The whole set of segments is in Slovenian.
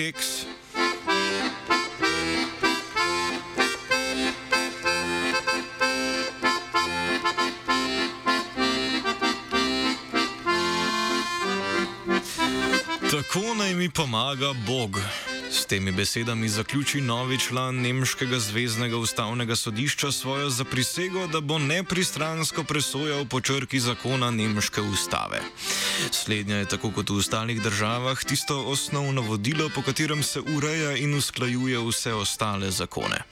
Keks. Tako naj mi pomaga Bog. S temi besedami zaključi novi član Nemškega zvezdnega ustavnega sodišča svojo zaprisego, da bo nepristransko presojal po črki zakona Nemške ustave. Slednja je tako kot v ostalih državah tisto osnovno vodilo, po katerem se ureja in usklajuje vse ostale zakone.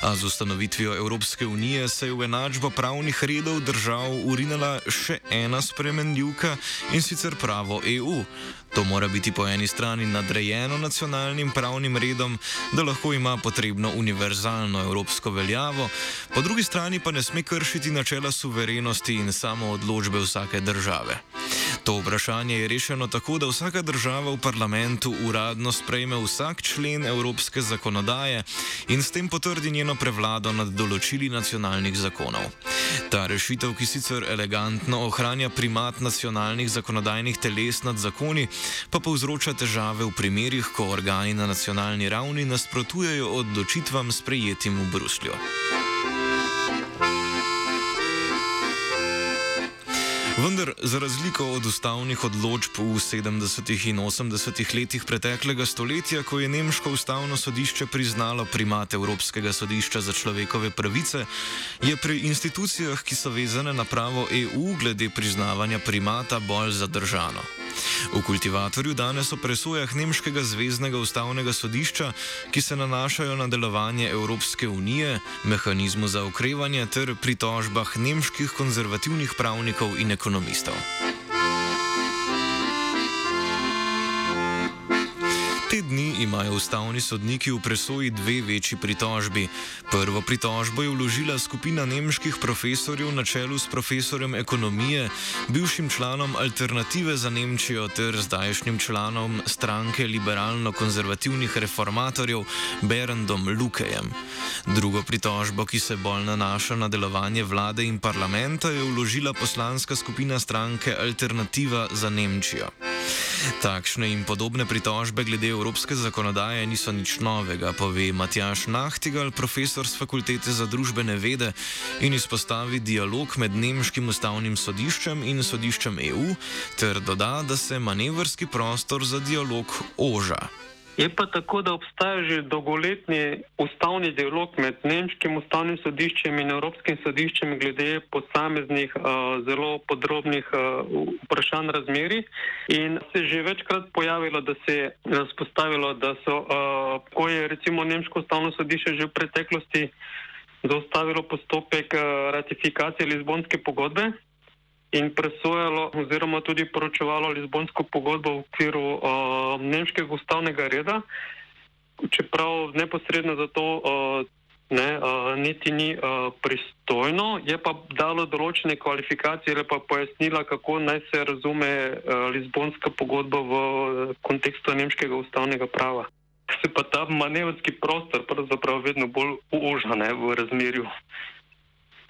A z ustanovitvijo Evropske unije se je v enačbo pravnih redov držav urinala še ena spremenljivka in sicer pravo EU. To mora biti po eni strani nadrejeno nacionalnim pravnim redom, da lahko ima potrebno univerzalno evropsko veljavo, po drugi strani pa ne sme kršiti načela suverenosti in samo odločbe vsake države. To vprašanje je rešeno tako, da vsaka država v parlamentu uradno sprejme vsak člen evropske zakonodaje in s tem potrdi njeno prevlado nad določili nacionalnih zakonov. Ta rešitev, ki sicer elegantno ohranja primat nacionalnih zakonodajnih teles nad zakoni, pa povzroča težave v primerih, ko organi na nacionalni ravni nasprotujejo odločitvam sprejetim v Bruslju. Vendar, za razliko od ustavnih odločb v 70. in 80. letih preteklega stoletja, ko je Nemško ustavno sodišče priznalo primat Evropskega sodišča za človekove pravice, je pri institucijah, ki so vezane na pravo EU, glede priznavanja primata bolj zadržano. V kultivatorju danes o presojah Nemškega zvezdnega ustavnega sodišča, ki se nanašajo na delovanje Evropske unije, mehanizmu za okrevanje ter pritožbah nemških konzervativnih pravnikov in ekonomistov. Imajo ustavni sodniki v presoji dve večji pritožbi. Prvo pritožbo je vložila skupina nemških profesorjev na čelu s profesorjem ekonomije, bivšim članom Alternative za Nemčijo ter zdajšnjim članom stranke liberalno-konzervativnih reformatorjev Berendom Lukejem. Drugo pritožbo, ki se bolj nanaša na delovanje vlade in parlamenta, je vložila poslanska skupina stranke Alternativa za Nemčijo. Takšne in podobne pritožbe glede evropske zakonodaje niso nič novega, pove Matjaš Nahtigal, profesor z fakultete za družbene vede in izpostavi dialog med Nemškim ustavnim sodiščem in sodiščem EU, ter doda, da se manevrski prostor za dialog oža. Je pa tako, da obstaja že dolgoletni ustavni dialog med Nemškim ustavnim sodiščem in Evropskim sodiščem glede posameznih uh, zelo podrobnih uh, vprašanj razmeri. In se je že večkrat pojavilo, da se je razpostavilo, da so, uh, ko je recimo Nemško ustavno sodišče že v preteklosti zaustavilo postopek uh, ratifikacije Lizbonske pogodbe in presojalo oziroma tudi poročevalo Lizbonsko pogodbo v okviru uh, nemškega ustavnega reda, čeprav neposredno za to uh, ne, uh, niti ni uh, pristojno, je pa dalo določene kvalifikacije ali pa pojasnila, kako naj se razume uh, Lizbonska pogodba v kontekstu nemškega ustavnega prava. Se pa ta manevrski prostor pravzaprav vedno bolj uožane v razmerju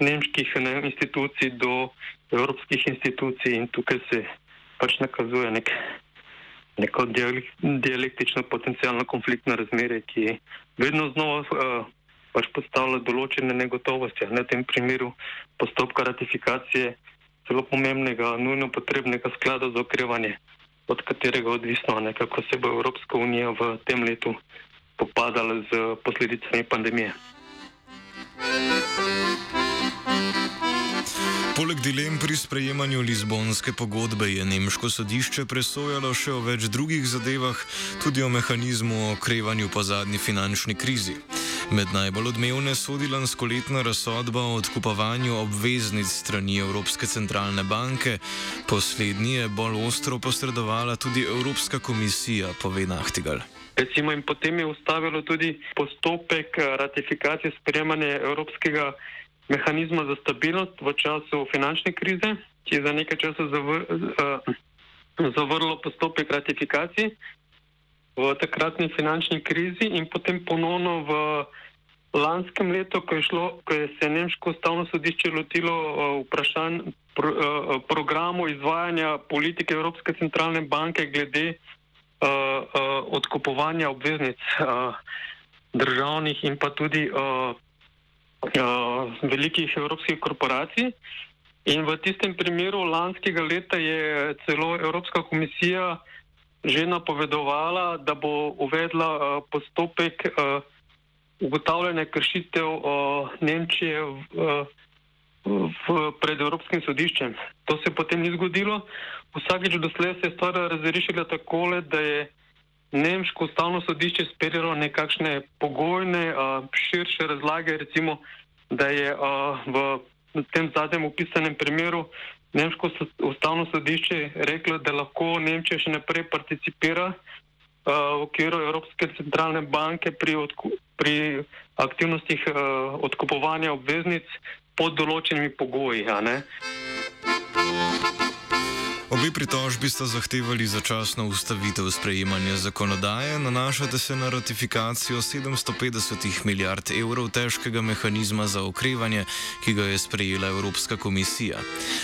nemških ne, institucij do evropskih institucij in tukaj se pač nakazuje nek neko dialek- dialektično potencijalno konfliktno razmerje, ki vedno znova uh, pač postavlja določene negotovosti. Na tem primeru postopka ratifikacije zelo pomembnega, nujno potrebnega sklada za okrevanje, od katerega odvisno, ne, kako se bo Evropska unija v tem letu popadala z posledicami pandemije. Poleg dilem pri sprejemanju Lizbonske pogodbe je nemško sodišče presojalo še o več drugih zadevah, tudi o mehanizmu o okrevanju po zadnji finančni krizi. Med najbolj odmevne sodi lanskoletna razsodba o odkupovanju obveznic strani Evropske centralne banke, poslednji je bolj ostro posredovala tudi Evropska komisija, pove Nachtigal. Recimo, in potem je ustavilo tudi postopek eh, ratifikacije sprejemanja Evropskega mehanizma za stabilnost v času finančne krize, ki je za nekaj časa zavr, uh, zavrlo postopek ratifikacije v takratni finančni krizi in potem ponovno v lanskem letu, ko je, šlo, ko je se Nemško ustavno sodišče lotilo uh, vprašanj pro, uh, programu izvajanja politike Evropske centralne banke glede uh, uh, odkupovanja obveznic uh, državnih in pa tudi uh, velikih evropskih korporacij. In v tistem primeru lanskega leta je celo Evropska komisija že napovedovala, da bo uvedla uh, postopek uh, ugotavljanja kršitev uh, Nemčije v, v, pred Evropskim sodiščem. To se potem ni zgodilo. Vsakeč doslej se je stvar razrešila takole, da je Nemško ustavno sodišče sprejelo nekakšne pogojne, uh, širše razlage, recimo, da je uh, v tem zadnjem opisanem primeru Nemško ustavno sodišče reklo, da lahko Nemčija še naprej participira uh, v okviru Evropske centralne banke pri, odku, pri aktivnostih uh, odkupovanja obveznic pod določenimi pogoji. Obe pritožbi sta zahtevali začasno ustavitev sprejemanja zakonodaje, nanašate se na ratifikacijo 750 milijard evrov težkega mehanizma za okrevanje, ki ga je sprejela Evropska komisija.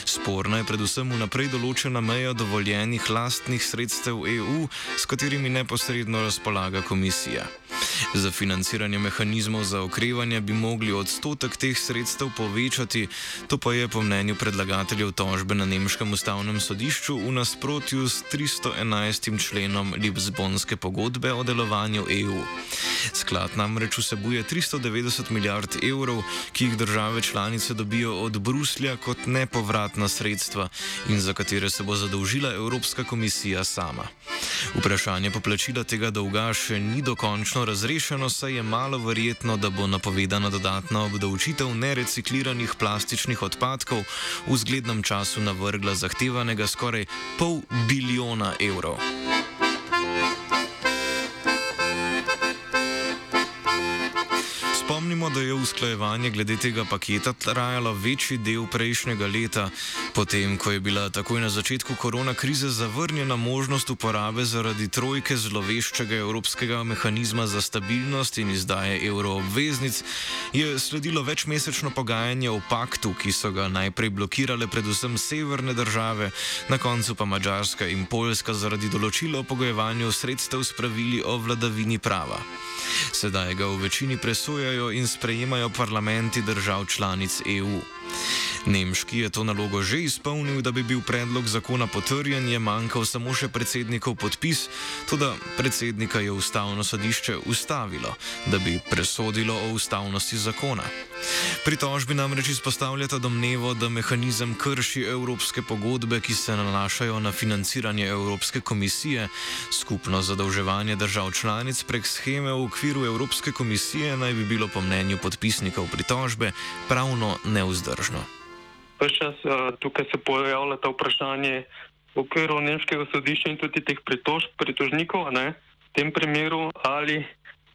Sporna je predvsem vnaprej določena meja dovoljenih lastnih sredstev EU, s katerimi neposredno razpolaga komisija. Za financiranje mehanizmov za okrevanje bi mogli odstotek teh sredstev povečati, to pa je po mnenju predlagateljev tožbe na Nemškem ustavnem sodišču v nasprotju s 311. členom Lizbonske pogodbe o delovanju EU. Sklad namreč vsebuje 390 milijard evrov, ki jih države članice dobijo od Bruslja kot nepovratna sredstva in za katere se bo zadolžila Evropska komisija sama. Vprašanje poplačila tega dolga še ni dokončno razrešeno, saj je malo verjetno, da bo napovedana dodatna obdavčitev nerecikliranih plastičnih odpadkov v zglednem času navrgla zahtevanega skoraj pol bilijona evrov. Spomnimo, da je usklajevanje glede tega paketa trajalo večji del prejšnjega leta, potem ko je bila takoj na začetku korona krize zavrnjena možnost uporabe zaradi trojke zloveščega evropskega mehanizma za stabilnost in izdaje evroobveznic, je sledilo večmesečno pogajanje o paktu, ki so ga najprej blokirale predvsem severne države, na koncu pa Mačarska in Poljska zaradi določila o pogojevanju sredstev s pravili o vladavini prava. Sedaj ga v večini presojajo in sprejemajo parlamenti držav članic EU. Nemški je to nalogo že izpolnil, da bi bil predlog zakona potrjen, je manjkal samo še predsednikov podpis, tudi predsednika je ustavno sodišče ustavilo, da bi presodilo o ustavnosti zakona. Pritožbi namreč izpostavljata domnevo, da mehanizem krši evropske pogodbe, ki se nanašajo na financiranje Evropske komisije, skupno zadolževanje držav članic prek scheme v okviru Evropske komisije naj bi bilo po mnenju podpisnikov pritožbe pravno neuzdržno. Ves čas uh, tukaj se pojavlja ta vprašanje v okviru nemškega sodišča in tudi teh pritožb, pritožnikov, ne, v tem primeru ali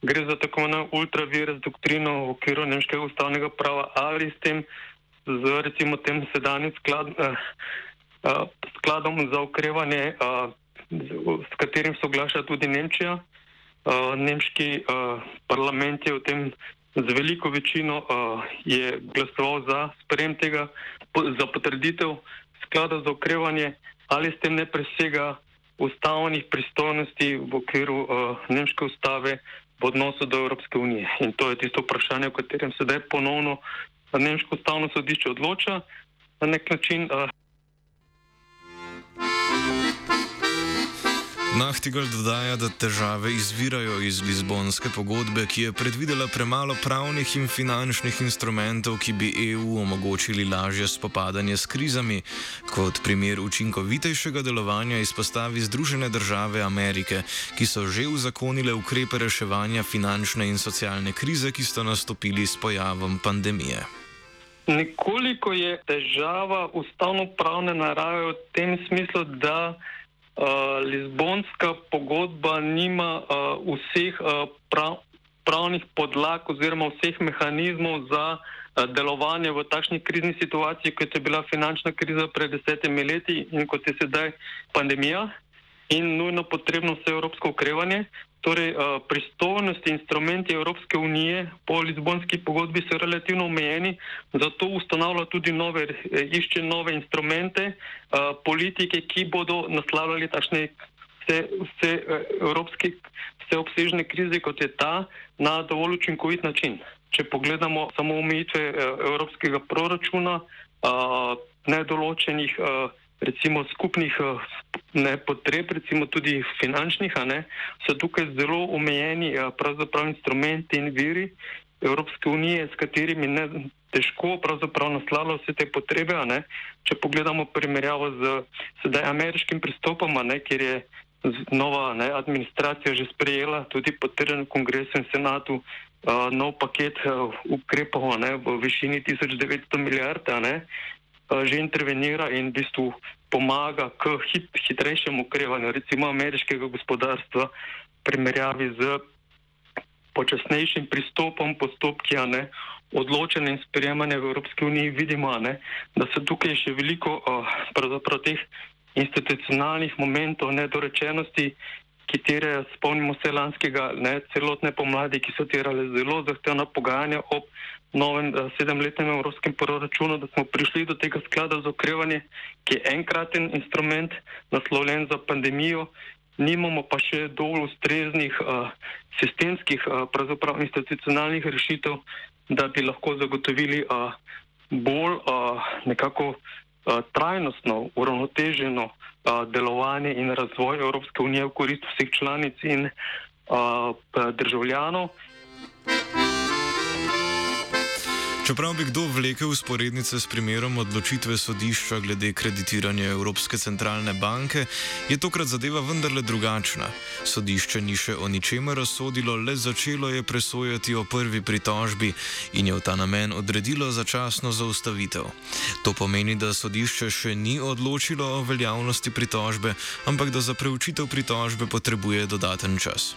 gre za tako imenovano ultravirus doktrino v okviru nemškega ustavnega prava ali s tem, z recimo tem sedanjim sklad, uh, uh, skladom za ukrevanje, uh, s katerim soglaša tudi Nemčija. Uh, nemški uh, parlament je v tem z veliko večino uh, je glasoval za sprejem tega, za potrditev sklada za okrevanje, ali s tem ne presega ustavnih pristojnosti v okviru uh, nemške ustave v odnosu do Evropske unije. In to je tisto vprašanje, o katerem sedaj ponovno nemško ustavno sodišče odloča na nek način. Uh, Nachtigal dodaja, da težave izvirajo iz Lizbonske pogodbe, ki je predvidela premalo pravnih in finančnih instrumentov, ki bi EU omogočili lažje spopadanje s krizami. Kot primer učinkovitejšega delovanja izpostavi Združene države Amerike, ki so že uzakonile ukrepe reševanja finančne in socialne krize, ki sta nastopili s pojavom pandemije. Nekoliko je težava ustavno-pravne narave v tem smislu, da uh, Lizbonska pogodba nima uh, vseh uh, prav, pravnih podlag oziroma vseh mehanizmov za uh, delovanje v takšni krizni situaciji, kot je bila finančna kriza pred desetimi leti in kot je sedaj pandemija in nujno potrebno vse evropsko ukrevanje. Torej, pristojnosti in instrumenti Evropske unije po Lizbonski pogodbi so relativno omejeni, zato ustanavlja tudi nove, išče nove instrumente, politike, ki bodo naslavljali takšne vse, vse evropske, vse obsežne krize, kot je ta, na dovolj učinkovit način. Če pogledamo samo omejitve evropskega proračuna, nedoločenih recimo skupnih eh, ne, potreb, recimo tudi finančnih, ne, so tukaj zelo omejeni eh, pravzaprav instrumenti in viri Evropske unije, s katerimi ne težko pravzaprav naslavlja vse te potrebe. Ne. Če pogledamo primerjavo z sedaj ameriškim pristopom, ne, kjer je nova ne, administracija že sprejela tudi potrjen v kongresu in senatu uh, nov paket uh, ukrepov ne, v višini 1900 milijard, ne, Eh, že intervenira in v bistvu pomaga k hit, hitrejšemu ukrevanju, recimo ameriškega gospodarstva, v primerjavi z počasnejšim pristopom, postopki, ne odločene in sprejemanje v Evropski uniji, vidimo, ne, da se tukaj še veliko uh, pravzaprav teh institucionalnih momentov nedorečenosti, ki tere, spomnimo se lanskega, ne, celotne pomladi, ki so terale zelo zahtevna pogajanja ob novem eh, sedemletnem evropskem proračunu, da smo prišli do tega sklada za okrevanje, ki je enkraten instrument naslovljen za pandemijo, nimamo pa še dovolj ustreznih uh, sistemskih, uh, pravzaprav institucionalnih rešitev, da bi lahko zagotovili uh, bolj uh, nekako uh, trajnostno, uravnoteženo uh, delovanje in razvoj Evropske unije v korist vseh članic in uh, državljanov. Čeprav bi kdo vlekel usporednice s primerom odločitve sodišča glede kreditiranja Evropske centralne banke, je tokrat zadeva vendarle drugačna. Sodišče ni še o ničemer razsodilo, le začelo je presojati o prvi pritožbi in je v ta namen odredilo začasno zaustavitev. To pomeni, da sodišče še ni odločilo o veljavnosti pritožbe, ampak da za preučitev pritožbe potrebuje dodaten čas.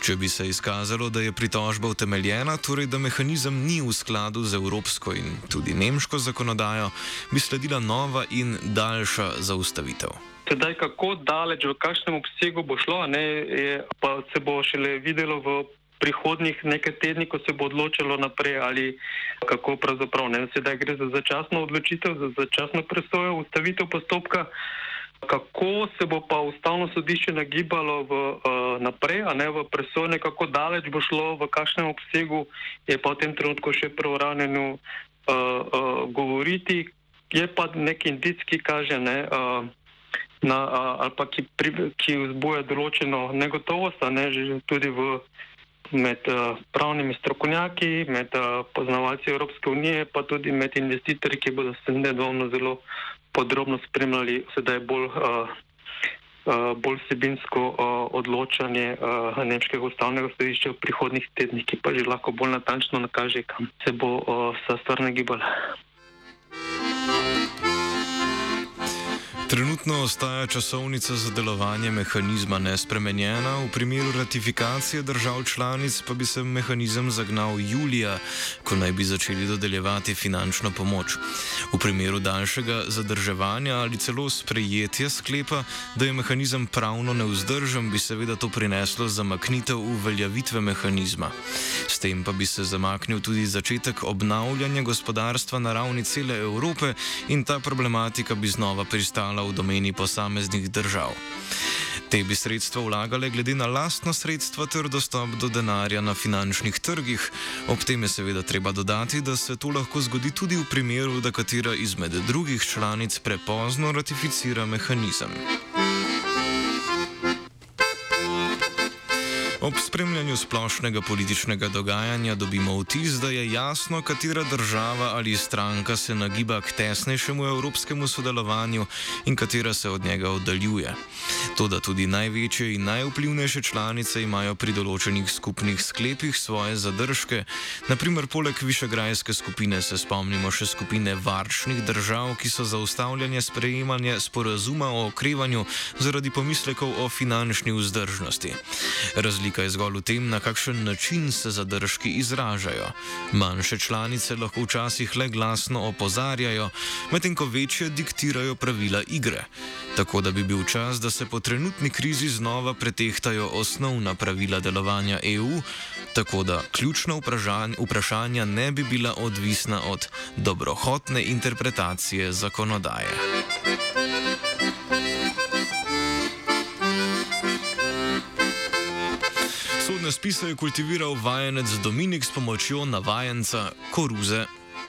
Če bi se izkazalo, da je pritožba utemeljena, torej da mehanizem ni v skladu z evropsko in tudi nemško zakonodajo, bi sledila nova in daljša zaustavitev. Sedaj, kako daleč, v kakšnem obsegu bo šlo, ne, je, pa se bo šele videlo v prihodnih nekaj tednih, ko se bo odločilo naprej ali kako pravzaprav. Ne. Sedaj gre za začasno odločitev, za začasno presojo, ustavitev postopka. Kako se bo pa ustavno sodišče nagibalo v, uh, naprej, a ne v presojne, kako daleč bo šlo, v kakšnem obsegu, je pa v tem trenutku še preuranjeno uh, uh, govoriti. Je pa nek indic, ki kaže, ne, uh, na, uh, ali pa ki, pri, ki vzbuja določeno negotovost, ne že tudi v, med uh, pravnimi strokovnjaki, med uh, poznavalci Evropske unije, pa tudi med investitorji, ki bodo se nedvomno zelo podrobno spremljali sedaj bolj, uh, bolj sebinsko uh, odločanje uh, Nemškega ustavnega sodišča v prihodnih tednih, ki pa že lahko bolj natančno nakaže, kam se bo uh, vsa stvar nagibala. Trenutno ostaja časovnica za delovanje mehanizma nespremenjena, v primeru ratifikacije držav članic pa bi se mehanizem zagnal julija, ko naj bi začeli dodeljevati finančno pomoč. V primeru daljšega zadrževanja ali celo sprejetja sklepa, da je mehanizem pravno neuzdržen, bi seveda to prineslo zamaknitev uveljavitve mehanizma. S tem pa bi se zamaknil tudi začetek obnavljanja gospodarstva na ravni cele Evrope in ta problematika bi znova pristala v domeni posameznih držav. Te bi sredstva vlagale glede na lastna sredstva ter dostop do denarja na finančnih trgih. Ob tem je seveda treba dodati, da se to lahko zgodi tudi v primeru, da katera izmed drugih članic prepozno ratificira mehanizem. Ob spremljanju splošnega političnega dogajanja dobimo vtis, da je jasno, katera država ali stranka se nagiba k tesnejšemu evropskemu sodelovanju in katera se od njega oddaljuje. To, da tudi največje in najvplivnejše članice imajo pri določenih skupnih sklepih svoje zadržke, naprimer poleg Višegrajske skupine se spomnimo še skupine varčnih držav, ki so zaustavljanje sprejemanja sporazuma o okrevanju zaradi pomislekov o finančni vzdržnosti. Razlika je zgolj v tem, na kakšen način se zadržki izražajo. Manjše članice lahko včasih le glasno opozarjajo, medtem ko večje diktirajo pravila igre. Tako da bi bil čas, da se po trenutni krizi znova pretehtajo osnovna pravila delovanja EU, tako da ključna vprašanja ne bi bila odvisna od dobrohotne interpretacije zakonodaje. Spise je kultiviral vajenec Dominik s pomočjo navajenca Koruze